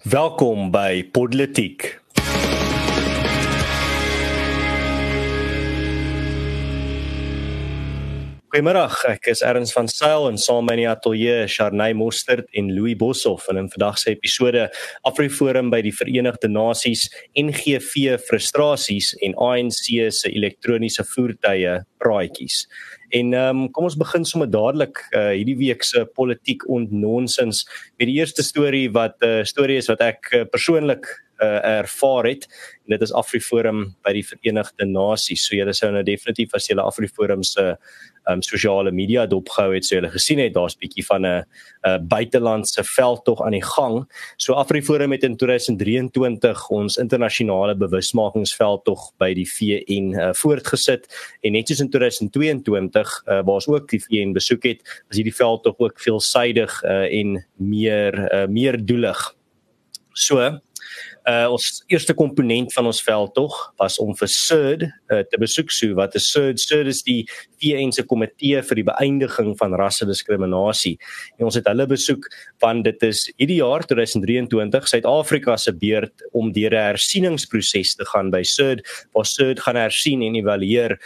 Welkom by Politiek. Goeiemôre, ek is Erns van Sail en saam met my in die ateljee Sharnay Mostert en Louis Boshoff in 'n vandag se episode Afriforum by die Verenigde Nasies, NGV frustrasies en ANC se elektroniese voertuie praatjies. En ehm um, kom ons begin sommer dadelik uh, hierdie week se politiek ontnonsens met die eerste storie wat 'n uh, storie is wat ek uh, persoonlik uh, ervaar het en dit is Afriforum by die Verenigde Nasies. So julle sou nou definitief as julle Afriforum se um, sosiale media dopgehou het, sou julle gesien het daar's bietjie van 'n 'n buitelandse veldtog aan die gang. So Afriforum het in 2023 ons internasionale bewusmakingsveldtog by die VN uh, voortgesit en net soos in 2022 uh, waar ons ook die VN besoek het, was hierdie veldtog ook veelsidig uh, en meer uh, meer doelig. So uh ons eerste komponent van ons veld tog was om vir SURD uh, te besoek so wat is SURD SURD is die VN se komitee vir die beëindiging van rassediskriminasie en ons het hulle besoek want dit is hierdie jaar 2023 Suid-Afrika se beurt om deur 'n hersieningsproses te gaan by SURD waar SURD gaan hersien en evalueer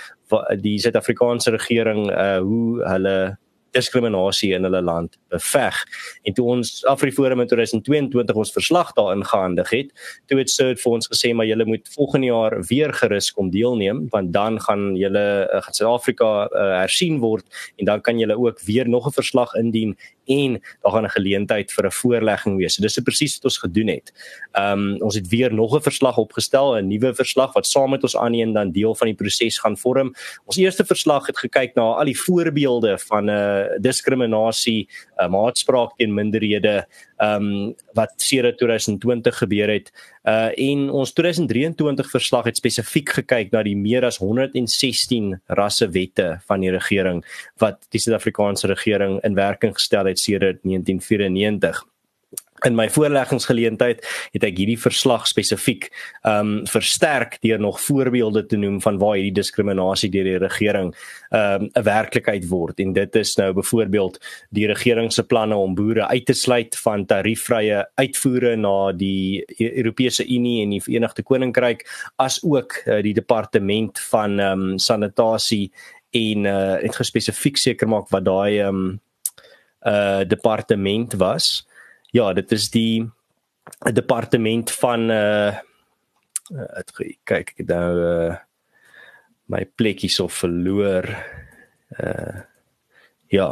die Suid-Afrikaanse regering uh hoe hulle diskriminasie in hulle land beveg. En toe ons Afriforum in 2022 ons verslag daarin gehandig het, toe het Sir vir ons gesê maar julle moet volgende jaar weer gerus kom deelneem want dan gaan julle uh, Suid-Afrika uh, hersien word en dan kan julle ook weer nog 'n verslag indien en daar gaan 'n geleentheid vir 'n voorlegging wees. So dis presies wat ons gedoen het. Ehm um, ons het weer nog 'n verslag opgestel, 'n nuwe verslag wat saam met ons aanneem dan deel van die proses gaan vorm. Ons eerste verslag het gekyk na al die voorbeelde van 'n uh, diskriminasie, 'n uh, maatspraak teen minderhede, ehm um, wat sedert 2020 gebeur het. Uh en ons 2023 verslag het spesifiek gekyk na die meer as 116 rassewette van die regering wat die Suid-Afrikaanse regering in werking gestel het sedert 1994 in my voorleggingsgeleentheid het ek hierdie verslag spesifiek ehm um, versterk deur nog voorbeelde te noem van waar hierdie diskriminasie deur die regering ehm um, 'n werklikheid word. En dit is nou byvoorbeeld die regering se planne om boere uit te sluit van tariefvrye uitvoere na die e-, Europese Unie en die Verenigde Koninkryk as ook uh, die departement van ehm um, sanitasie en uh, het gespesifiek seker maak wat daai ehm um, uh departement was ja, dit is die departement van uh het kyk ek nou uh my plekkie so verloor. Uh ja.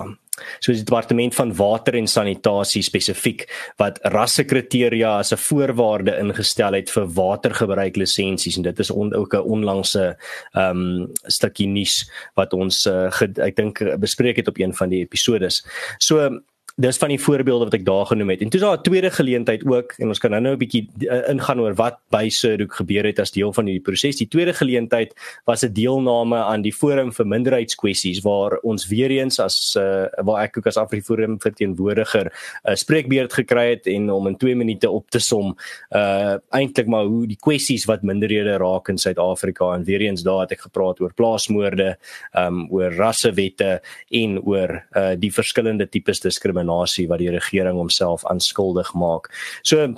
So die departement van water en sanitasie spesifiek wat rassekriteria as 'n voorwaarde ingestel het vir watergebruik lisensies en dit is on, ook 'n onlangse ehm um, stukkie nuus wat ons uh, ek dink bespreek het op een van die episodes. So dis van die voorbeelde wat ek daar genoem het. En toe is daar 'n tweede geleentheid ook en ons kan nou-nou 'n bietjie uh, ingaan oor wat by Sudok gebeur het as deel van hierdie proses. Die tweede geleentheid was 'n deelname aan die forum vir minderheidskwessies waar ons weer eens as uh, waar ek ook as Afriforum verteenwoordiger 'n uh, spreekbeurt gekry het en om in 2 minute op te som uh eintlik maar hoe die kwessies wat minderhede raak in Suid-Afrika en weer eens daar het ek gepraat oor plaasmoorde, um oor rassewette en oor uh die verskillende tipes diskriminasie diskriminasie wat die regering homself aanskuldig maak. So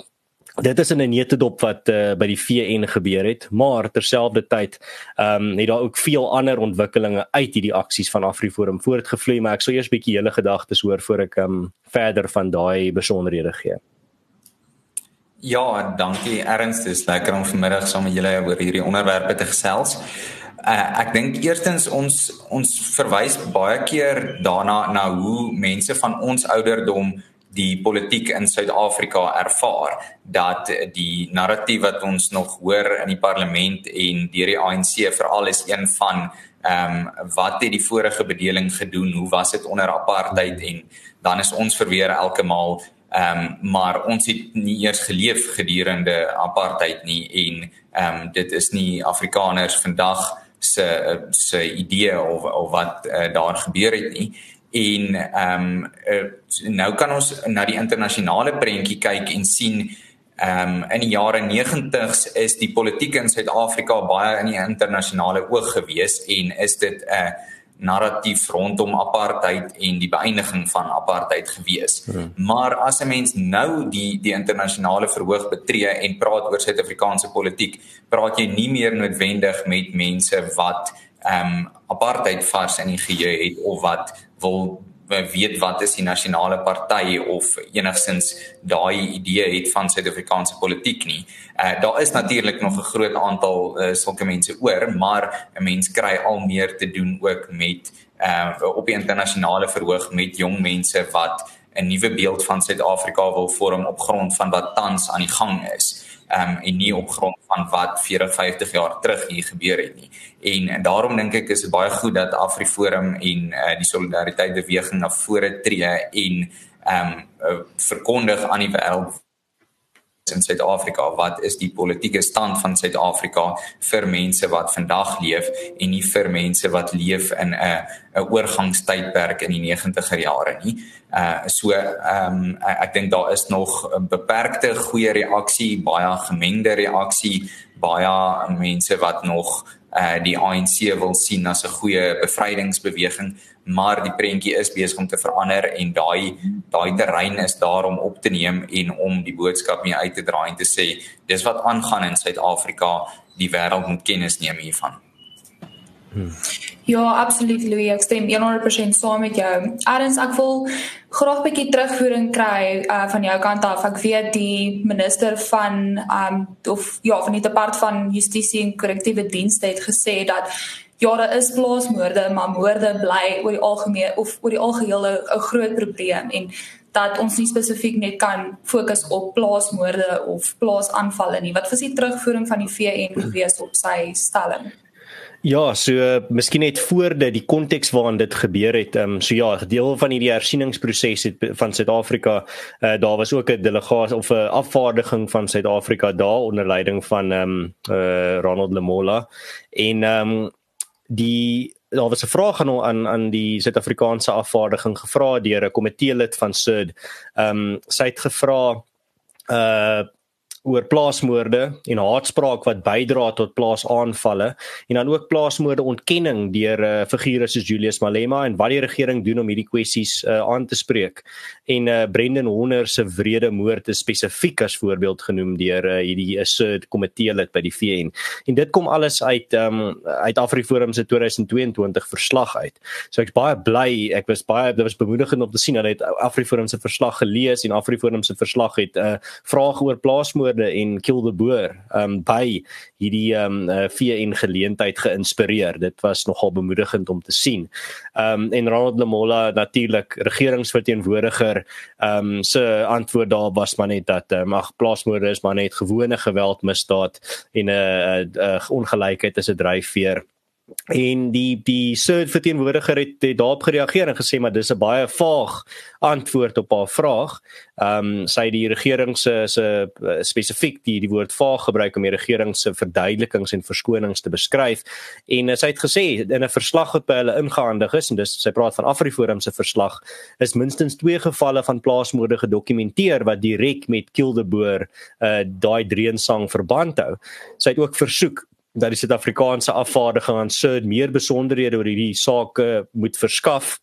dit is in 'n netedop wat uh, by die VN gebeur het, maar terselfdertyd ehm um, het daar ook veel ander ontwikkelinge uit hierdie aksies van Afriforum voortgevloei, maar ek sou eers bietjie julle gedagtes hoor voor ek ehm um, verder van daai besonderhede gee. Ja, dankie Ernst, dit is lekker om vanmiddag saam met julle oor hierdie onderwerpe te gesels. Uh, ek dink eerstens ons ons verwys baie keer daarna na hoe mense van ons ouderdom die politiek in Suid-Afrika ervaar. Dat die narratief wat ons nog hoor in die parlement en deur die ANC veral is een van ehm um, wat het die vorige bedeling gedoen? Hoe was dit onder apartheid? En dan is ons verweer elke maal ehm um, maar ons het nie eers geleef gedurende apartheid nie. En ehm um, dit is nie Afrikaners vandag se se idee of of wat uh, daar gebeur het nie. En ehm um, uh, nou kan ons na die internasionale prentjie kyk en sien ehm um, in die jare 90s is die politiek in Suid-Afrika baie in die internasionale oog gewees en is dit 'n uh, narratief rondom apartheid en die beëindiging van apartheid gewees. Hmm. Maar as 'n mens nou die die internasionale verhoog betree en praat oor Suid-Afrikaanse politiek, praat jy nie meer noodwendig met mense wat ehm um, apartheid vars in die geheue het of wat wil weet wat is die nasionale party of enigstens daai idee het van Suid-Afrikaanse politiek nie. Uh daar is natuurlik nog 'n groot aantal uh, sulke mense oor, maar 'n mens kry al meer te doen ook met uh op die internasionale verhoog met jong mense wat 'n nuwe beeld van Suid-Afrika wil vorm op grond van wat tans aan die gang is um, en nie op grond van wat 40 50 jaar terug hier gebeur het nie. En, en daarom dink ek is dit baie goed dat AfriForum en uh, die solidariteit beweging na vore tree en ehm um, uh, verkondig aan die wêreld in Suid-Afrika wat is die politieke stand van Suid-Afrika vir mense wat vandag leef en nie vir mense wat leef in 'n 'n oorgangstydperk in die 90er jare nie. Uh so ehm um, ek dink daar is nog 'n beperkte goeie reaksie, baie gemengde reaksie, baie mense wat nog uh die ANC wil sien as 'n goeie bevrydingsbeweging maar die prentjie is besig om te verander en daai daai terrein is daar om op te neem en om die boodskap mee uit te dra en te sê dis wat aangaan in Suid-Afrika die wêreld moet kennis neem hiervan. Hmm. Ja, absoluut Louis, ek stem 100% saam met jou. Adens, ek wil graag 'n bietjie terugvoering kry uh, van jou kant af. Ek weet die minister van um of ja, van die departement van justisie en korrektiewe dienste het gesê dat ja, daar is plaasmoorde, maar moorde bly oor die algemeen of oor die algehele 'n groot probleem en dat ons nie spesifiek net kan fokus op plaasmoorde of plaasaanvalle nie. Wat was die terugvoering van die VN gewees op sy stelling? Ja, so miskien net voor dit die konteks waarin dit gebeur het. Ehm um, so ja, deel van hierdie hersieningsproses het van Suid-Afrika, uh, daar was ook 'n delegasie of 'n afvaardiging van Suid-Afrika daar onder leiding van ehm um, uh, Ronald Lamola en ehm um, die daar was 'n vraag aan aan aan die Suid-Afrikaanse afvaardiging gevra deur 'n komitee lid van SUD. Ehm um, sy het gevra uh oor plaasmoorde en haatspraak wat bydra tot plaasaanvalle en dan ook plaasmoorde ontkenning deur uh, figure soos Julius Malema en wat die regering doen om hierdie kwessies uh, aan te spreek. En uh, Brendan Horner se wrede moord is spesifiek as voorbeeld genoem deur uh, hierdie assert komitee lid by die VN. En dit kom alles uit um, uit Afriforum se 2022 verslag uit. So ek's baie bly, ek was baie dit was bemoedigend om te sien dat hy Afriforum se verslag gelees en Afriforum se verslag het 'n uh, vraag oor plaasmoorde woorde en kill the boer um by hierdie um uh, VN geleentheid geïnspireer. Dit was nogal bemoedigend om te sien. Um en Ronald Lamola natuurlik regeringsverteenwoordiger um se antwoord daar was maar net dat um, ag plaasmoorde is maar net gewone geweldmisdaad en 'n uh, uh, uh, ongelykheid is 'n dryfveer en die die surd verteenwoordiger het, het daarop gereageer en gesê maar dis 'n baie vaag antwoord op haar vraag. Ehm um, sy die regering se se spesifiek die die woord vaag gebruik om die regering se verduidelikings en verskonings te beskryf en uh, sy het gesê in 'n verslag wat by hulle ingehandig is en dis sy praat van Afriforum se verslag is minstens twee gevalle van plaasmoorde gedokumenteer wat direk met Kildeboer uh daai dreensang verband hou. Sy het ook versoek dat die Suid-Afrikaanse afvaardiging aan Sud meer besonderhede oor hierdie sake moet verskaf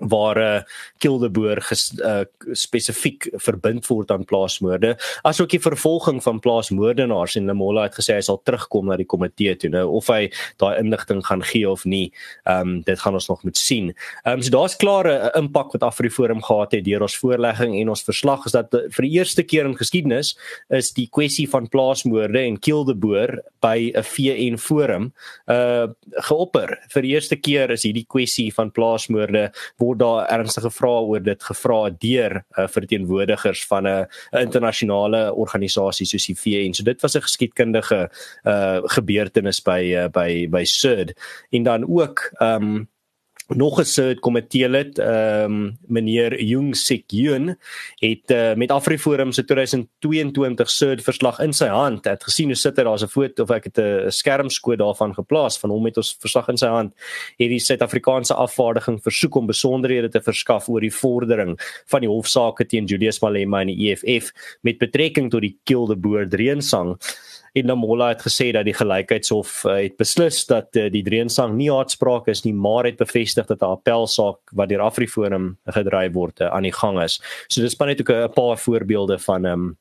waar uh, eh, kildeboer uh, spesifiek verbind word aan plaasmoorde asook die vervolging van plaasmoordenaars en Lamola het gesê hy sal terugkom na die komitee toe nou of hy daai inligting gaan gee of nie um, dit gaan ons nog moet sien. Um, so daar's klare uh, impak wat Afriforum gehad het deur ons voorlegging en ons verslag is dat uh, vir die eerste keer in geskiedenis is die kwessie van plaasmoorde en kildeboer by 'n VN forum uh geopper. Vir die eerste keer is hierdie kwessie van plaasmoorde word daar ernstige vrae oor dit gevra deur uh, verteenwoordigers van 'n internasionale organisasie soos die VN. So dit was 'n geskiedkundige uh, gebeurtenis by uh, by by SUD en dan ook um, nog 'n soort komitee lid, ehm um, meneer Jung Sik Yoon het uh, met Afriforum se 2022 soort verslag in sy hand. Hy het gesien hoe sit hy daar's 'n foto of ek het 'n skermskoot daarvan geplaas van hom met ons verslag in sy hand. Het die Suid-Afrikaanse afvaardiging versoek om besonderhede te verskaf oor die vordering van die hofsaake teen Julius Malema en die EFF met betrekking tot die Kilde Boer dreensang. En Namola het gesê dat die gelykheidshof uh, het beslis dat uh, die dreensang nie haatspraak is nie maar het bevestig dat 'n appelsaak wat deur Afriforum gedryf word uh, aan die gang is. So dis net ook 'n paar voorbeelde van um,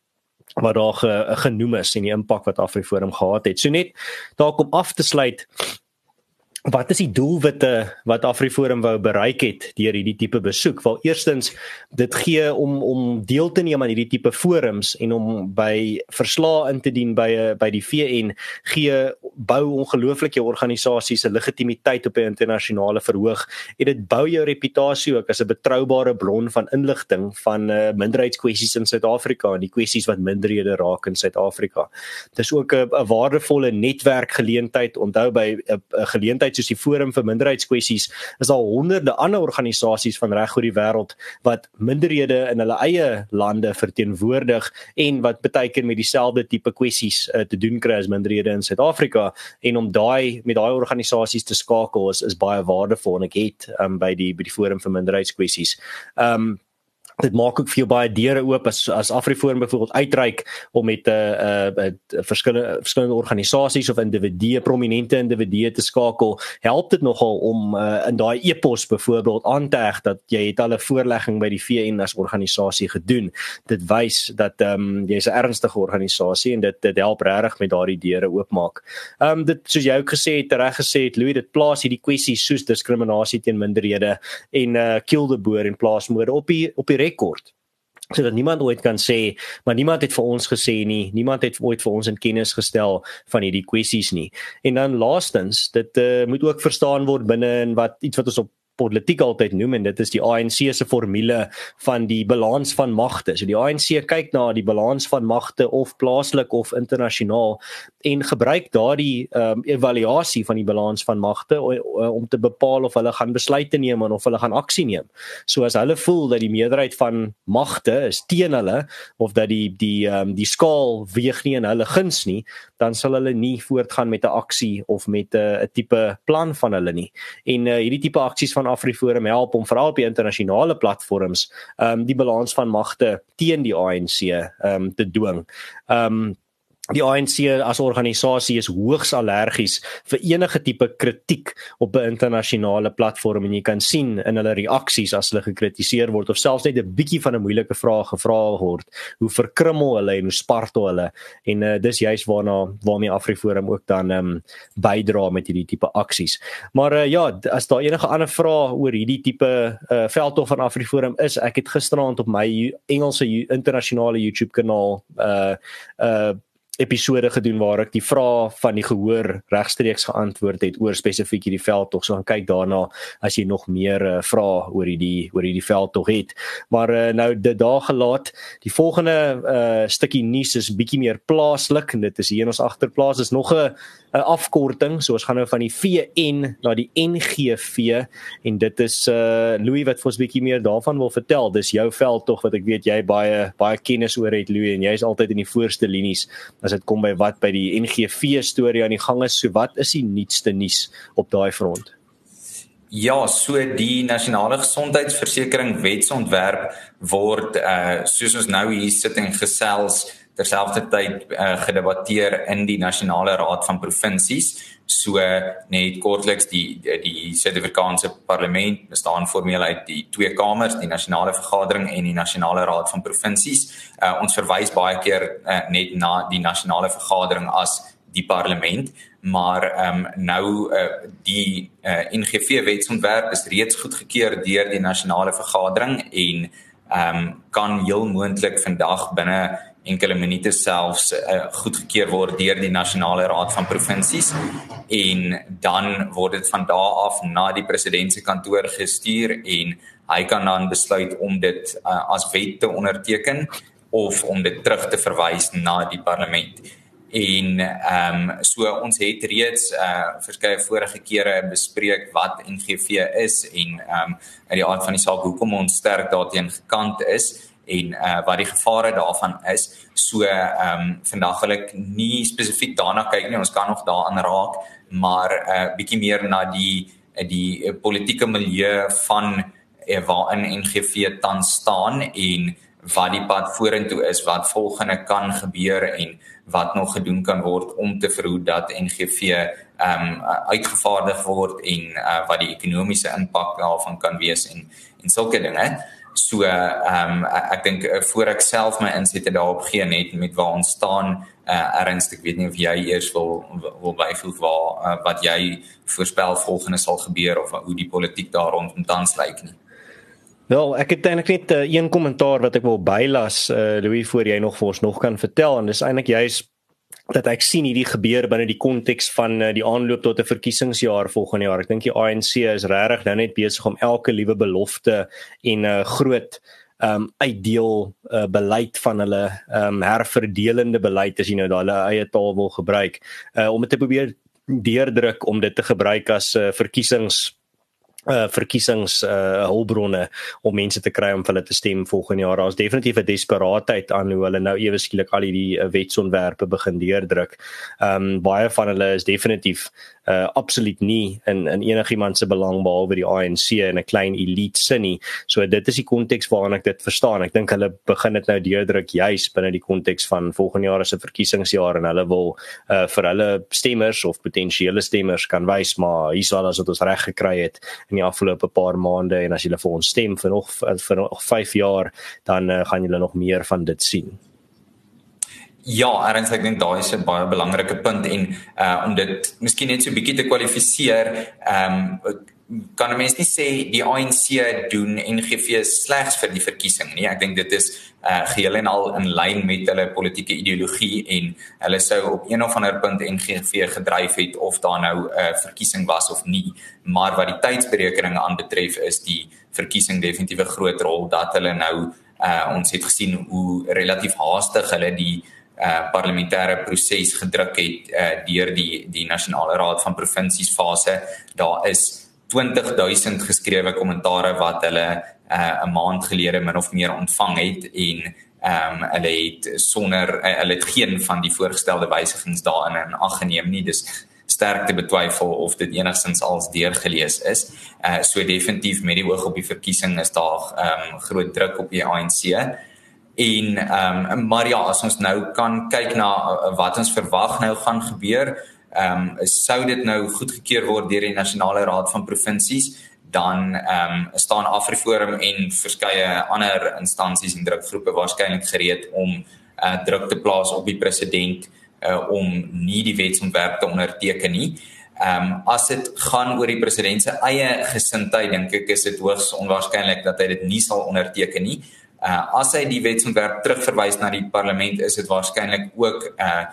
wat daar ge, genoem is en die impak wat Afriforum gehad het. So net dalk om af te sluit Wat is die doelwitte wat Afriforum wou bereik het deur hierdie tipe besoek? Wel eerstens dit gee om om deel te neem aan hierdie tipe forums en om by verslae in te dien by by die VN gee bou ongelooflik jou organisasie se legitimiteit op 'n internasionale verhoog en dit bou jou reputasie ook as 'n betroubare bron van inligting van uh, minderheidskwessies in Suid-Afrika en die kwessies wat minderhede raak in Suid-Afrika. Dis ook 'n waardevolle netwerkgeleentheid. Onthou by 'n geleentheid soos die Forum vir Minderheidskwessies is daar honderde ander organisasies van reg oor die wêreld wat minderhede in hulle eie lande verteenwoordig en wat baie keer met dieselfde tipe kwessies uh, te doen kry as minderhede in Suid-Afrika en om daai met daai organisasies te skakel is is baie waardevol en ek het um, by die by die Forum vir Minderheidskwessies. Ehm um, dit maak ook vir jou baie deure oop as as Afriforum byvoorbeeld uitreik om met 'n uh, 'n uh, verskillende verskillende organisasies of individue prominente individue te skakel. Help dit nogal om uh, in daai e-pos byvoorbeeld aan te heg dat jy het al 'n voorlegging by die VN as organisasie gedoen. Dit wys dat ehm um, jy's 'n ernstige organisasie en dit dit help regtig met daardie deure oopmaak. Ehm um, dit soos jy ook gesê het reg gesê het Louis dit plaas hierdie kwessies soos diskriminasie teen minderhede en uh, kill the boer en plaasmoorde op die op die rekord sodat niemand ooit kan sê maar niemand het vir ons gesê nie niemand het ooit vir ons in kennis gestel van hierdie kwessies nie. En dan laastens dit uh, moet ook verstaan word binne in wat iets wat ons op politiek altyd noem en dit is die ANC se formule van die balans van magte. So die ANC kyk na die balans van magte of plaaslik of internasionaal en gebruik daardie ehm um, evaluasie van die balans van magte om te bepaal of hulle gaan besluite neem en of hulle gaan aksie neem. So as hulle voel dat die meerderheid van magte is teen hulle of dat die die ehm um, die skaal weeg nie in hulle guns nie, dan sal hulle nie voortgaan met 'n aksie of met 'n 'n tipe plan van hulle nie. En uh, hierdie tipe aksies van AfriForum help om veral op die internasionale platforms um die balans van magte teen die ANC um te dwing. Um Die ANC as organisasie is hoogs allergies vir enige tipe kritiek op 'n internasionale platform en jy kan sien in hulle reaksies as hulle gekritiseer word of selfs net 'n bietjie van 'n moeilike vraag gevra word, hoe verkrummel hulle en hoe spartel hulle en uh, dis juist waarna waarmee AfriForum ook dan um, bydra met hierdie tipe aksies. Maar uh, ja, as daar enige ander vrae oor hierdie tipe uh, veldtog van AfriForum is, ek het gisteraand op my Engelse internasionale YouTube kanaal uh uh episode gedoen waar ek die vrae van die gehoor regstreeks geantwoord het oor spesifiek hierdie veld tog so gaan kyk daarna as jy nog meer uh, vrae oor hierdie oor hierdie veld tog het maar uh, nou dit daar gelaat die volgende uh, stukkie nuus is bietjie meer plaaslik en dit is hier in ons agterplaas is nog 'n 'n afkorting. So ons gaan nou van die VN na die NGV en dit is uh Louis wat vir ons bietjie meer daarvan wil vertel. Dis jou veld tog wat ek weet jy baie baie kennis oor het Louis en jy's altyd in die voorste linies as dit kom by wat by die NGV storie aan die gang is. So wat is die nuutste nuus op daai front? Ja, so die nasionale gesondheidsversekering wetsontwerp word uh soos ons nou hier sit en gesels terselfdertyd uh, gedebatteer in die nasionale raad van provinsies so net kortliks die die Suid-Afrikaanse parlement bestaan formeel uit die twee kamers die nasionale vergadering en die nasionale raad van provinsies. Uh, ons verwys baie keer uh, net na die nasionale vergadering as die parlement maar ehm um, nou uh, die uh, NGV wetsontwerp is reeds goedgekeur deur die nasionale vergadering en ehm um, kan heel moontlik vandag binne enkele minute selfs uh, goedgekeur word deur die nasionale raad van provinsies. En dan word dit van daardie af na die president se kantoor gestuur en hy kan dan besluit om dit uh, as wet te onderteken of om dit terug te verwys na die parlement. En ehm um, so ons het reeds uh verskeie vorige kere bespreek wat NGV is en ehm um, uit die aard van die saak hoekom ons sterk daarteen gekant is en uh wat die gevare daarvan is. So ehm um, vandag wil ek nie spesifiek daarna kyk nie. Ons kan nog daaraan raak, maar uh bietjie meer na die die politieke milieu van uh, waarin NGV tans staan en wat die pad vorentoe is, wat volgende kan gebeur en wat nog gedoen kan word om te verhoed dat NGV ehm um, uitgevaardig word en uh, wat die ekonomiese impak daarvan kan wees en en sulke dinge. So ehm um, ek dink uh, voor ek self my insette daarop gee net met waar ons staan uh, ernstig ek weet nie of jy eers wil wil byvoeg waar uh, wat jy voorspel volgende sal gebeur of hoe die politiek daar rondom tans lyk nie. Wel, ek het eintlik net uh, een kommentaar wat ek wil bylas uh, Louis voor jy nog vir ons nog kan vertel en dis eintlik juist dat ek sien hierdie gebeur binne die konteks van uh, die aanloop tot 'n verkiesingsjaar volgende jaar. Ek dink die ANC is regtig nou net besig om elke liewe belofte en 'n uh, groot um uitdeel uh, beleid van hulle um herverdelende beleid as jy nou daai eie taal wil gebruik uh, om dit te probeer deurdruk om dit te gebruik as uh, verkiesings uh verkiesings uh hulpbronne om mense te kry om hulle te stem volgende jaar. Daar's definitief 'n desperaatheid aan hoe hulle nou ewe skielik al hierdie uh, wetsontwerpe begin deurdruk. Um baie van hulle is definitief uh absoluut nie in in enigiemand se belang behalwe die ANC en 'n klein elite sin nie. So dit is die konteks waarin ek dit verstaan. Ek dink hulle begin dit nou deurdruk juis binne die konteks van volgende jaar 'n verkiesingsjaar en hulle wil uh vir hulle stemmers of potensiële stemmers kan wys maar hier's al as wat ons reg gekry het in die afgelope paar maande en as julle vir ons stem vir nog vir nog 5 jaar dan uh, gaan julle nog meer van dit sien. Ja, erns ek dink daai is 'n baie belangrike punt en uh om dit miskien net so bietjie te kwalifiseer, ehm um, kan 'n mens nie sê die ANC doen NGV slegs vir die verkiesing nie. Ek dink dit is uh geheel en al in lyn met hulle politieke ideologie en hulle sou op een of ander punt NGV gedryf het of daar nou 'n uh, verkiesing was of nie. Maar wat die tydsberekening aanbetref is die verkiesing definitief 'n groot rol dat hulle nou uh ons het gesien hoe relatief haastig hulle die uh parlementêre proses gedruk het uh deur die die nasionale raad van provinsies fase daar is 20000 geskrewe kommentare wat hulle uh 'n maand gelede min of meer ontvang het en ehm um, hulle het sonder uh, hulle het geen van die voorgestelde wysigings daarin in ag geneem nie dis sterk te betwyfel of dit enigstens als deurgelees is. Uh so definitief met die oog op die verkiesing is daar ehm um, groot druk op die ANC. En ehm um, maar ja, as ons nou kan kyk na uh, wat ons verwag nou gaan gebeur, ehm um, sou dit nou goedgekeur word deur die nasionale raad van provinsies, dan ehm um, staan Afriforum en verskeie ander instansies en drukgroepe waarskynlik gereed om uh, druk te plaas op die president uh, om nie die wetsontwerp te onderteken nie. Ehm um, as dit gaan oor die president se eie gesindheid, dink ek is dit hoogs onwaarskynlik dat hy dit nie sal onderteken nie. Uh as hy die wetsontwerp terugverwys na die parlement is dit waarskynlik ook uh,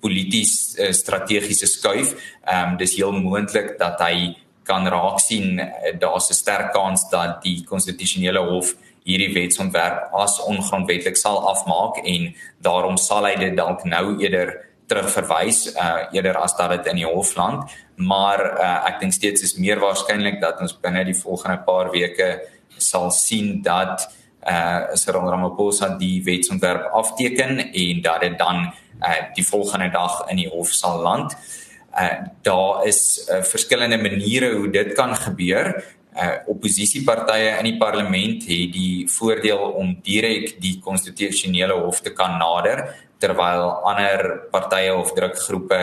polities uh, strategiese skuif. Ehm um, dis heel moontlik dat hy kan raak sien uh, daar's 'n sterk kans dat die konstitusionele hof hierdie wetsontwerp as ongrondwettig sal afmaak en daarom sal hy dit dalk nou eerder terugverwys uh eerder as dat dit in die hof land maar uh, ek dink steeds is meer waarskynlik dat ons binne die volgende paar weke sal sien dat uh Cyril Ramaphosa die wetsontwerp afteken en dat dit dan uh die volgende dag in die hof sal land. Uh daar is uh, verskillende maniere hoe dit kan gebeur. Uh opposisiepartye in die parlement het die voordeel om direk die konstitusionele hof te kan nader terwyl ander partye of drukgroepe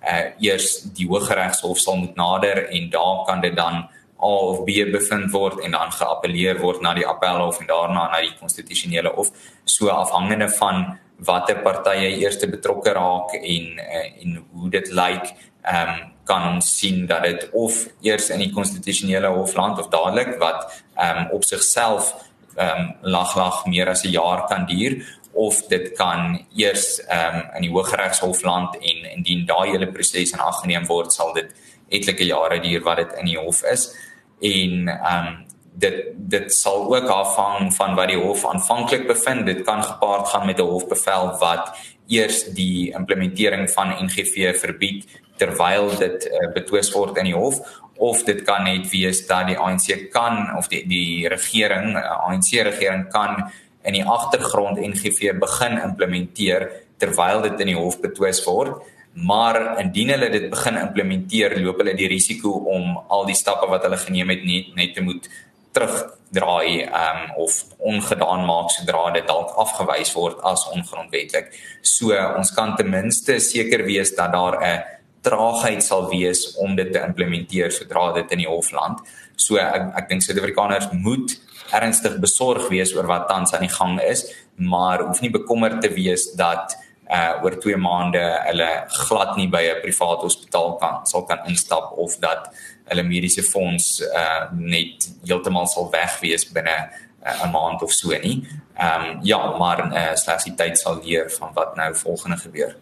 uh eers die Hooggeregshof sal moet nader en daar kan dit dan A of B bevind word en dan geappeleer word na die appelhof en daarna na die konstitusionele hof so afhangende van watter partye eers betrokke raak en eh, en hoe dit lyk ehm um, kan ons sien dat dit of eers in die konstitusionele hof land of dadelik wat ehm um, op sigself ehm um, lag lag meer as 'n jaar kan duur of dit kan eers ehm um, in die Hooggeregshof land en indien daai hele proses in ag geneem word sal dit etlike jare duur wat dit in die hof is en ehm um, dit dit sal ook afhang van wat die hof aanvanklik bevind. Dit kan gepaard gaan met 'n hofbevel wat eers die implementering van NGV verbied terwyl dit uh, betwis word in die hof of dit kan net wees dat die ANC kan of die die regering uh, ANC regering kan in die agtergrond NGV begin implementeer terwyl dit in die hof betwis word maar indien hulle dit begin implementeer loop hulle die risiko om al die stappe wat hulle geneem het net net te moet terugdraai um of ongedaan maak sodra dit dalk afgewys word as ongrondwettig. So ons kan ten minste seker wees dat daar 'n traagheid sal wees om dit te implementeer sodra dit in die hof land. So ek ek dink Suid-Afrikaners moet ernstig besorg wees oor wat tans aan die gang is, maar hoef nie bekommerd te wees dat uh oor 2 maande hulle glad nie by 'n privaat hospitaal kan sal kan instap of dat hulle mediese fonds uh net heeltemal sal wegwees binne uh, 'n maand of so nie. Ehm um, ja, maar uh, slegs die tyd sal leer van wat nou volgende gebeur.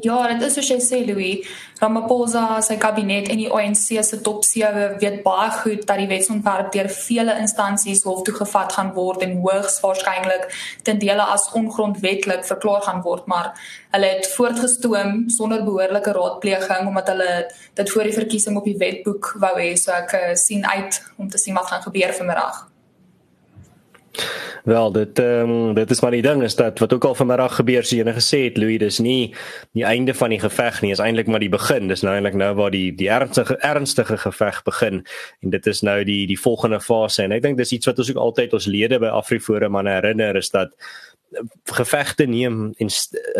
Ja, dit is soos jy sê Louis, Ramaphosa sy kabinet en die ANC se top 7 weet baie goed dat die wetsontwerp deur vele instansies hof toe gevat gaan word en hoogs waarskynlik ten dele as ongrondwettig verklaar gaan word, maar hulle het voortgestoom sonder behoorlike raadpleging omdat hulle dit voor die verkiesing op die wetboek wou hê, so ek uh, sien uit om te sien wat gaan gebeur vanmiddag. Wel, dit ehm um, dit is maar die ding is dat wat ook al vanmiddag gebeur sien jy gesê het Louis, dis nie die einde van die geveg nie, is eintlik maar die begin. Dis nou eintlik nou waar die die ernstige ernstige geveg begin en dit is nou die die volgende fase en ek dink dis iets wat ons ook altyd ons lede by Afriforum aan herinner is dat gevegte neem en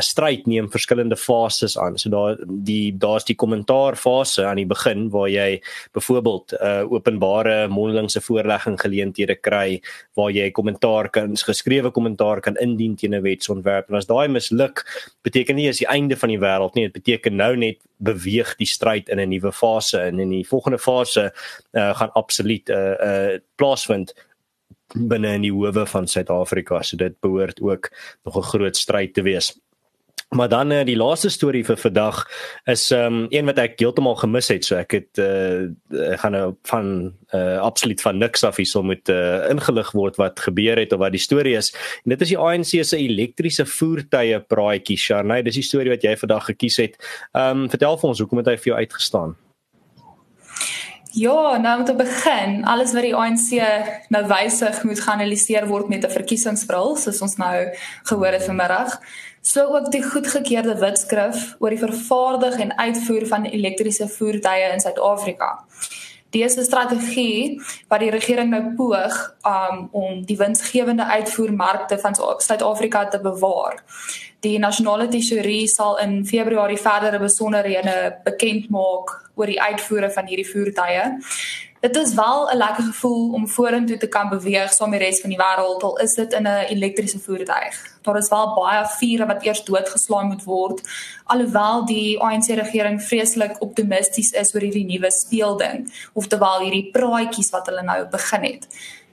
stryd neem verskillende fases aan. So daar die daar's die kommentaar fase aan die begin waar jy byvoorbeeld 'n uh, openbare mondelingse voorlegging geleenthede kry waar jy kommentaar kan geskrewe kommentaar kan indien teen 'n wetsontwerp. En as daai misluk, beteken nie is die einde van die wêreld nie. Dit beteken nou net beweeg die stryd in 'n nuwe fase en in die volgende fase uh, gaan absoluut 'n uh, uh, plaasvind binne in die howe van Suid-Afrika. So dit behoort ook nog 'n groot stryd te wees. Maar dan uh, die laaste storie vir vandag is um een wat ek heeltemal gemis het. So ek het uh ek gaan nou van uh absoluut van niks af hierso moet uh ingelig word wat gebeur het of wat die storie is. En dit is die ANC se elektriese voertuie praatjie. Sharnay, dis die storie wat jy vandag gekies het. Um vertel vir ons hoekom het hy vir jou uitgestaan? Ja, nou om te begin, alles wat die ANC nou wysig moet geanaliseer word met 'n verkiesingsbril, soos ons nou gehoor het vanmiddag. So ook die goedgekeurde wetskrif oor die vervaardig en uitvoer van elektriese voertuie in Suid-Afrika. Dese strategie wat die regering nou poog um, om die winsgewende uitvoermarkte van Suid-Afrika te bewaar. Die nasionale tesourie sal in Februarie verdere besonderhede bekend maak oor die uitvoere van hierdie voertuie. Dit is wel 'n lekker gevoel om vorentoe te kan beweeg saam met die res van die wêreld al is dit in 'n elektriese voertuig. Daar is wel baie vure wat eers doodgeslaan moet word alhoewel die ANC regering vreeslik optimisties is oor hierdie nuwe speelding of terwyl hierdie praatjies wat hulle nou begin het.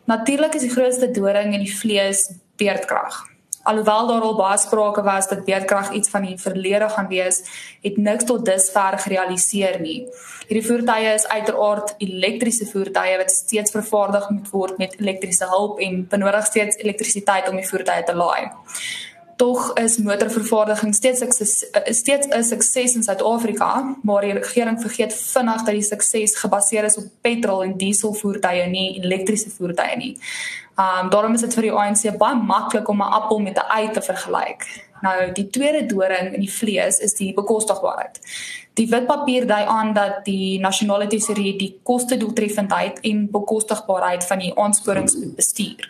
Natuurlik is die grootste doring in die vlees beerdkrag alhoewel daar al baie sprake was dat beerdkrag iets van die verlede gaan wees, het niks tot dusver gerealiseer nie. Hierdie voertuie is uiteraard elektriese voertuie wat steeds vervaardig moet word met elektriese hulp en benodig steeds elektrisiteit om die voertuie te laai. Tog is motorvervaardiging steeds steeds 'n sukses in Suid-Afrika, maar die regering vergeet vinnig dat die sukses gebaseer is op petrol en diesel voertuie nie elektriese voertuie nie. Um daarom is dit vir die ANC baie maklik om 'n appel met 'n ei te vergelyk. Nou die tweede doring in die vlees is die bekostigbaarheid. Die witpapier dui aan dat die nasionale tesourie die koste-doeltreffendheid en bekostigbaarheid van die aansporings bestuur.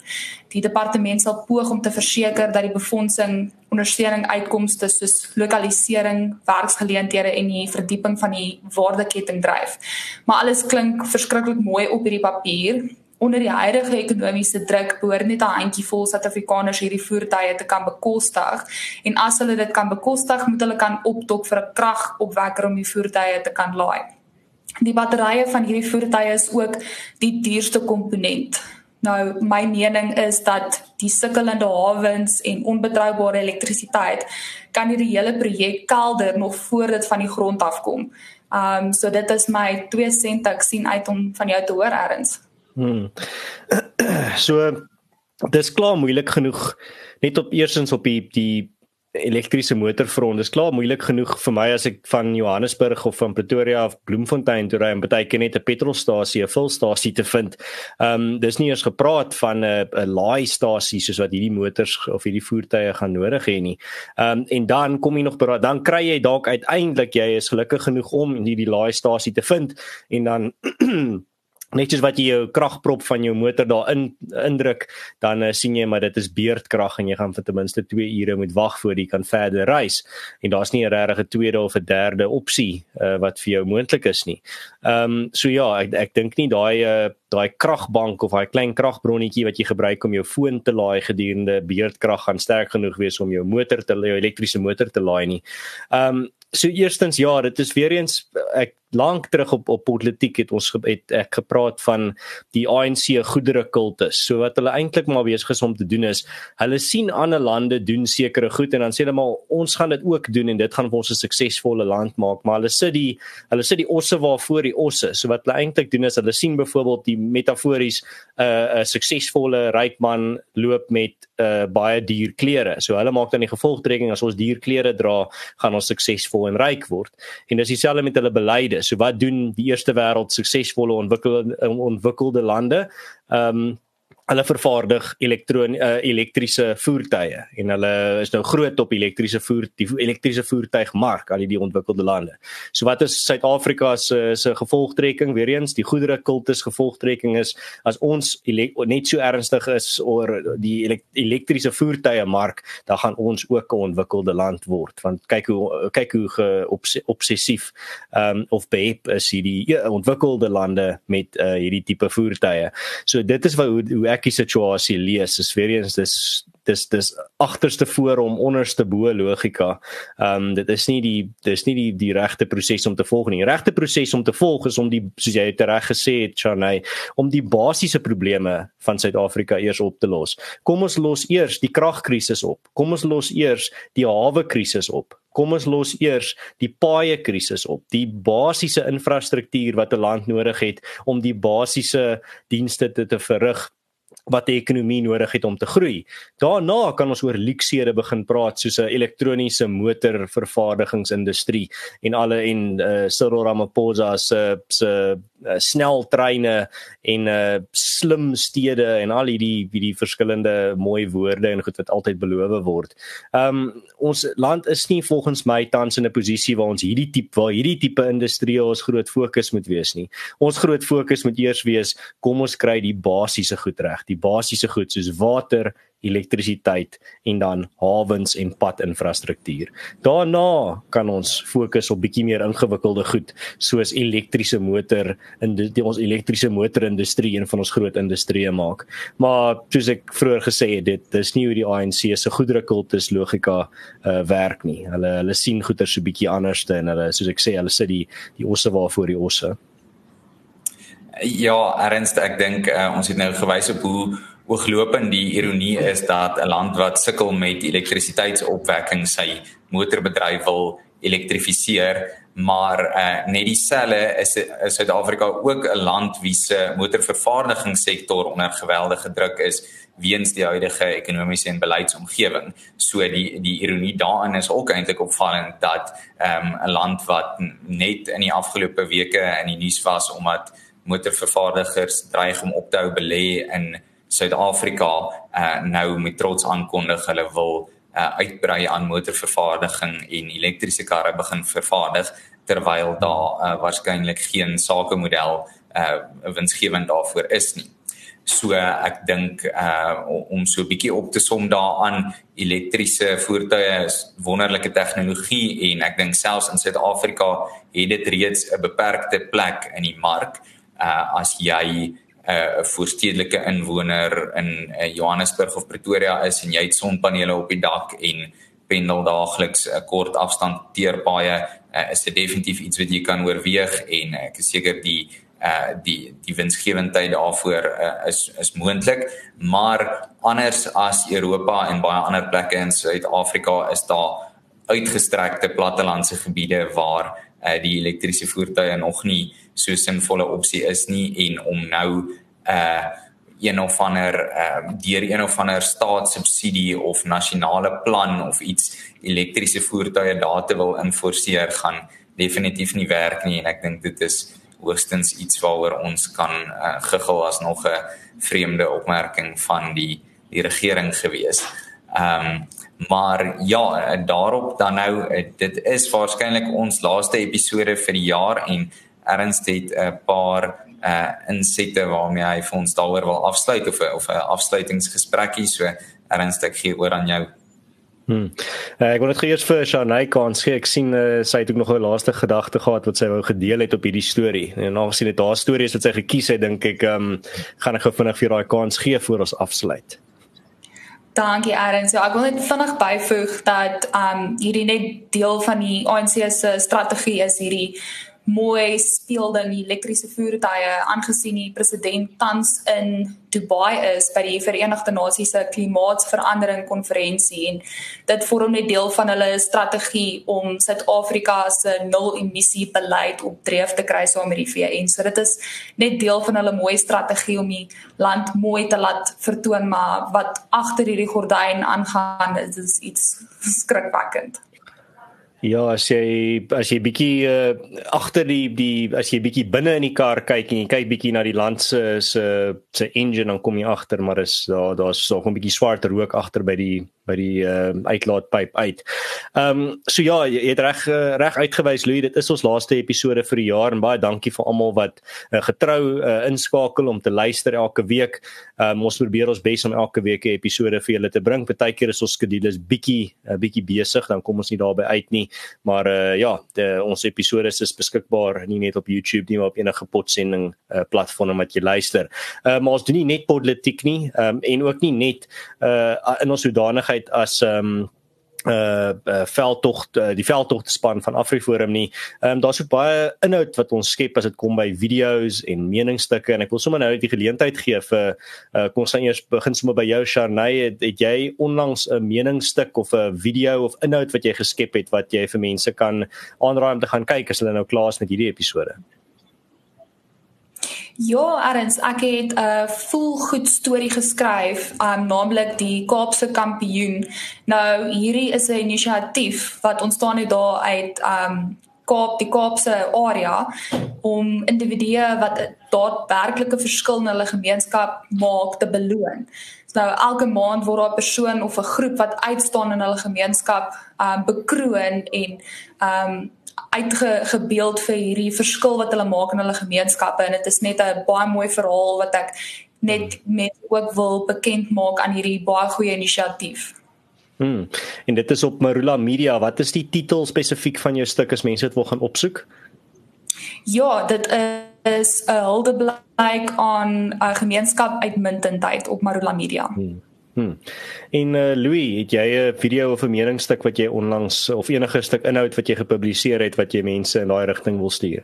Die departement sal poog om te verseker dat die befondsing ondersteuning uitkomste soos lokalisering, werksgeleenthede en die verdieping van die waardeketting dryf. Maar alles klink verskriklik mooi op hierdie papier, onder die huidige ekonomiese druk behoort net 'n handjievol Suid-Afrikaners hierdie voertuie te kan bekostig en as hulle dit kan bekostig, moet hulle kan opdok vir 'n kragopwekker om die voertuie te kan laai. Die batterye van hierdie voertuie is ook die duurste komponent. Nou my mening is dat die sukkelende hawens en onbetroubare elektrisiteit kan hierdie hele projek kelder nog voor dit van die grond afkom. Um so dit is my 2 sent ek sien uit om van jou te hoor erns. Hmm. So dis klaar moeilik genoeg net op eersins op die die elektriese motorfront. Dis klaar moeilik genoeg vir my as ek van Johannesburg of van Pretoria of Bloemfontein toe ry en baie keer net 'n petrolstasie, 'n vulstasie te vind. Ehm um, dis nie eens gepraat van 'n 'n laaistasie soos wat hierdie motors of hierdie voertuie gaan nodig hê nie. Ehm um, en dan kom jy nog dan kry jy dalk uiteindelik jy is gelukkig genoeg om hierdie laaistasie te vind en dan net soos wat jy jou kragprop van jou motor daarin indruk, dan uh, sien jy maar dit is beurtkrag en jy gaan vir ten minste 2 ure moet wag voor jy kan verder reis. En daar's nie 'n regte tweede of 'n derde opsie uh, wat vir jou moontlik is nie. Ehm um, so ja, ek ek dink nie daai uh, daai kragbank of daai klein kragbronnetjie wat jy gebruik om jou foon te laai gedurende beurtkrag gaan sterk genoeg wees om jou motor te jou elektriese motor te laai nie. Ehm um, so eerstens ja, dit is weer eens ek lank terug op op politiek het ons het ek gepraat van die ANC goedere kultus. So wat hulle eintlik maar besig is om te doen is, hulle sien ander lande doen sekere goed en dan sê hulle maar ons gaan dit ook doen en dit gaan vir ons 'n suksesvolle land maak, maar hulle sit die hulle sit die osse waarvoor die osse. So wat hulle eintlik doen is hulle sien byvoorbeeld die metafories 'n uh, 'n suksesvolle ryk man loop met uh, baie duur klere. So hulle maak dan die gevolgtrekking as ons duur klere dra, gaan ons suksesvol en ryk word. En dis dieselfde met hulle beleide So wat doen die eerste wêreld suksesvolle ontwikkelde ontwikkelde lande? Ehm um, hulle vervaardig elektron uh, elektriese voertuie en hulle is nou groot op elektriese voer die elektriese voertuigmark al die ontwikkelde lande. So wat is Suid-Afrika se se gevolgtrekking weer eens die goedere kultus gevolgtrekking is as ons net so ernstig is oor die elektriese voertuie mark dan gaan ons ook 'n ontwikkelde land word want kyk hoe kyk hoe obsessief ehm um, of behep is hierdie ja, ontwikkelde lande met uh, hierdie tipe voertuie. So dit is wat hoe, hoe ek die situasie lees is weer eens dis dis dis agterste voor om onderste bo logika. Ehm um, dit is nie die dis nie die die regte proses om te volg nie. Die regte proses om te volg is om die soos jy het reg gesê het Chanay, om die basiese probleme van Suid-Afrika eers op te los. Kom ons los eers die kragkrisis op. Kom ons los eers die hawe krisis op. Kom ons los eers die paaie krisis op. Die basiese infrastruktuur wat 'n land nodig het om die basiese dienste te, te verrig wat die ekonomie nodig het om te groei. Daarna kan ons oor luksede begin praat soos 'n elektroniese motorvervaardigingsindustrie en alle en uh, Cyril Ramaphosa se se uh, sneltreine en uh, slim stede en al hierdie wie die verskillende mooi woorde en goed wat altyd beloof word. Um ons land is nie volgens my tans in 'n posisie waar ons hierdie tipe waar hierdie tipe industrie ons groot fokus moet wees nie. Ons groot fokus moet eers wees kom ons kry die basiese goed reg, die basiese goed soos water, elektrisiteit en dan hawens en padinfrastruktuur. Daarna kan ons fokus op bietjie meer ingewikkelde goed soos elektriese motor in die, ons elektriese motorindustrie een van ons groot industrieë maak. Maar soos ek vroeër gesê het, dit dis nie hoe die ANC se goederekultus logika uh, werk nie. Hulle hulle sien goeder so bietjie anderste en hulle soos ek sê, hulle sit die die osse waarvoor die osse. Ja, ernstig, ek dink uh, ons het nou gewys op hoe ooglopend die ironie is dat 'n land wat sukkel met elektrisiteitsopwekking sy motorbedryf wil elektrifiseer maar uh, net dieselfde is is Suid-Afrika ook 'n land wie se motorvervaardigingssektor onder geweldige druk is weens die huidige ekonomiese en beleidsomgewing. So die die ironie daarin is ook eintlik opvallend dat ehm, 'n um, land wat net in die afgelope weke in die nuus was omdat motorvervaardigers dreig om op te hou belê in Suid-Afrika uh, nou met trots aankondig hulle wil uh, uitbrei aan motorvervaardiging en elektriese karre begin vervaardig terwyl daar uh, waarskynlik geen sakemodel uh, winsgewend daarvoor is nie. So uh, ek dink uh, om so 'n bietjie op te som daaraan elektriese voertuie is wonderlike tegnologie en ek dink selfs in Suid-Afrika het dit reeds 'n beperkte plek in die mark uh, as jy 'n uh, voorstedelike inwoner in uh, Johannesburg of Pretoria is en jy het sonpanele op die dak en pendel daagliks 'n uh, kort afstand teerpaaie uh, is dit definitief iets wat jy kan oorweeg en ek is seker die uh die die winsgewendheid daarvoor uh, is is moontlik maar anders as Europa en baie ander plekke in Suid-Afrika is daar uitgestrekte plattelandse gebiede waar uh, die elektriese voertuie nog nie so sinvolle opsie is nie en om nou uh een of ander uh deur een of ander staatssubsidie of nasionale plan of iets elektriese voertuie daar te wil inforceer gaan definitief nie werk nie en ek dink dit is hoogstens iets waaroor ons kan uh, giggel as nog 'n vreemde opmerking van die die regering gewees. Ehm um, maar ja, daarop dan nou dit is waarskynlik ons laaste episode vir die jaar en Ernst het 'n paar uh insette waarmee hy vir ons daaroor wil afsluit of of 'n afsluitingsgesprekkie so ernstig gee oor aan jou. Hmm. Uh, ek wil net eers vir Shanay kans gee. Ek sien uh, sy het ook nog 'n laaste gedagte gehad wat sy wou gedeel het op hierdie storie. En aangesien dit haar storie is wat sy gekies het, dink ek ehm um, gaan ek gou vinnig vir daai kans gee voor ons afsluit. Dankie Aaron. So ek wil net vinnig byvoeg dat um hierdie net deel van die ANC se strategie is hierdie mooi speelding elektriese voertuie aangesien die president tans in Dubai is by die Verenigde Nasies se klimaatsverandering konferensie en dit vorm net deel van hulle strategie om Suid-Afrika se nul emissie beleid op dreef te kry saam met die VN. So dit is net deel van hulle mooi strategie om die land mooi te laat vertoon maar wat agter hierdie gordyn aangaan is iets skrikwekkend. Ja, as jy as jy bietjie uh, agter die die as jy bietjie binne in die kar kyk en jy kyk bietjie na die land se se se engine dan kom jy agter maar is daar daar's so 'n bietjie swart rook agter by die by die uh, uitlaatpyp uit. Ehm um, so ja, jy, jy het reg uh, reg uitgewys Louis, dit is ons laaste episode vir die jaar en baie dankie vir almal wat uh, getrou uh, inskakel om te luister elke week. Ehm um, ons probeer ons bes om elke week 'n episode vir julle te bring. Partykeer is ons skedules bietjie 'n uh, bietjie besig, dan kom ons nie daarby uit nie. Maar uh, ja, die, ons episode is beskikbaar nie net op YouTube nie, maar op enige podsending uh, platform wat jy luister. Uh, maar ons doen nie net politiek nie, um, en ook nie net uh, in ons sodanigheid uit as um, uh, uh veldtog uh, die veldtog te span van Afriforum nie. Ehm um, daar's ook baie inhoud wat ons skep as dit kom by video's en meningsstukke en ek wil sommer nou net die geleentheid gee vir uh kom ons gaan eers begin sommer by jou Sharnay het, het jy onlangs 'n meningsstuk of 'n video of inhoud wat jy geskep het wat jy vir mense kan aanraai om te gaan kyk as hulle nou klaar is met hierdie episode? Ja, Arends, ek het 'n uh, volgoed storie geskryf, um naamlik die Kaapse Kampioen. Nou hierdie is 'n inisiatief wat ontstaan het daar uit um Kaap, die Kaapse area om individue wat daadwerklike verskil in hulle gemeenskap maak te beloon. Nou elke maand word daar 'n persoon of 'n groep wat uitstaan in hulle gemeenskap um bekroon en um uitgebeeld vir hierdie verskil wat hulle maak in hulle gemeenskappe en dit is net 'n baie mooi verhaal wat ek net met ook wil bekend maak aan hierdie baie goeie inisiatief. Hmm. En dit is op Marula Media. Wat is die titel spesifiek van jou stuk as mense dit wil gaan opsoek? Ja, dit is 'n huldeblyk aan 'n gemeenskap uitmuntendheid op Marula Media. Hmm. Hmm. En uh, Louis, het jy 'n video of 'n meningsstuk wat jy onlangs of enige stuk inhoud wat jy gepubliseer het wat jy mense in daai rigting wil stuur?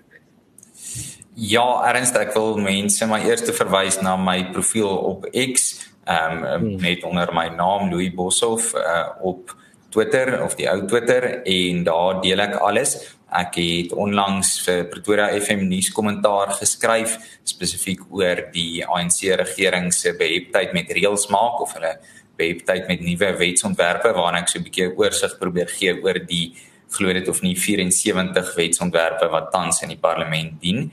Ja, ernstig, ek wil mense maar eers te verwys na my profiel op X, ehm um, hmm. net onder my naam Louis Boshoff uh, op Twitter of die ou Twitter en daar deel ek alles. Ek het onlangs vir Pretoria FM nuus kommentaar geskryf spesifiek oor die ANC regering se beheptheid met reëls maak of hulle beheptheid met nuwe wetsontwerpe waarna ek so 'n bietjie oorsig probeer gee oor die glo dit of nie 74 wetsontwerpe wat tans in die parlement dien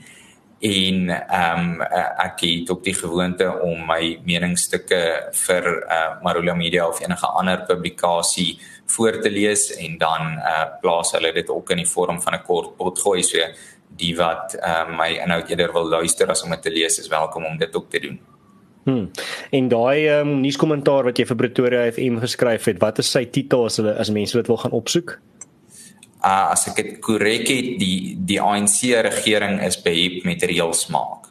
en ehm um, ek het ook die gewoonte om my meningsstukke vir uh, Marula Media of enige ander publikasie voor te lees en dan uh plaas hulle dit ook in die vorm van 'n kort potgooi so die wat uh my inhoud eerder wil luister as om dit te lees is welkom om dit ook te doen. Hm. En daai ehm um, nuuskommentaar wat jy vir Pretoria FM geskryf het, wat is sy titel as hulle as mense dit wil gaan opsoek? Uh as ek dit korrek het, die die ANC regering is behep met reëls maak.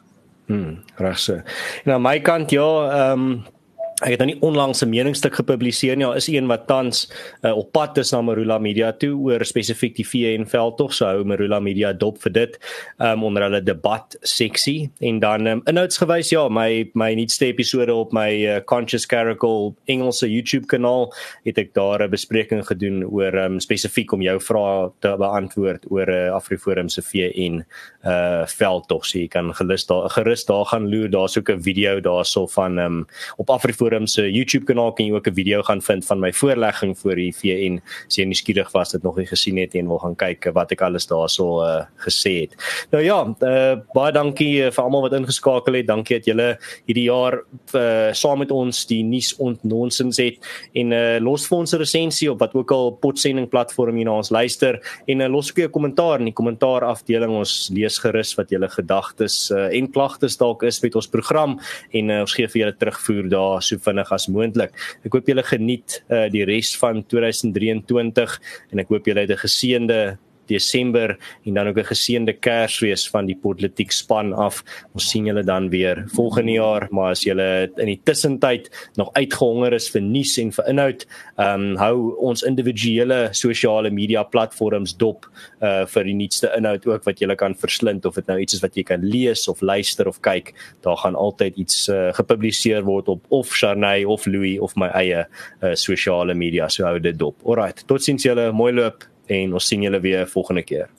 Hm, reg so. En aan my kant ja, ehm um, Ek het nou nie onlangs 'n meningsstuk gepubliseer nie, daar is een wat tans uh, op pad is na Marula Media toe oor spesifiek die VN veldtog, so hou Marula Media dop vir dit um, onder hulle debat seksie. En dan um, inhoudsgewys ja, my my nuutste episode op my uh, Conscious Caracal Engelse YouTube kanaal het ek daar 'n bespreking gedoen oor um, spesifiek om jou vrae te beantwoord oor uh, Afriforum se VN uh veldtog. So jy kan gerus daar gerus daar gaan loer, daar's ook 'n video daarso van um, op Afriforum Forum se YouTube kanaal kan jy ook 'n video gaan vind van my voorlegging voor die VN. As jy nuuskierig was dit nog nie gesien het en wil gaan kyk wat ek alles daarso uh, gesê het. Nou ja, uh, baie dankie vir almal wat ingeskakel het. Dankie dat julle hierdie jaar uh, saam met ons die nuus ontnonsens het en uh, los vir ons 'n resensie op wat ook al potsending platform jy na ons luister en uh, los ook 'n kommentaar in die kommentaar afdeling. Ons lees gerus wat julle gedagtes uh, en klagtes dalk is met ons program en uh, ons gee vir julle terugvoer daar so vinnig as moontlik. Ek hoop julle geniet uh, die res van 2023 en ek hoop julle het 'n geseënde Desember en dan ook 'n geseënde Kersfees van die politiek span af. Ons sien julle dan weer volgende jaar, maar as julle in die tussentyd nog uitgehonger is vir nuus en vir inhoud, ehm um, hou ons individuele sosiale media platforms dop uh vir die nuutste inhoud ook wat julle kan verslind of dit nou iets is wat jy kan lees of luister of kyk, daar gaan altyd iets uh, gepubliseer word op of Charney of Louis of my eie uh, sosiale media. So hou dit dop. Alrite, totsiens julle, mooi loop en ons sien julle weer volgende keer.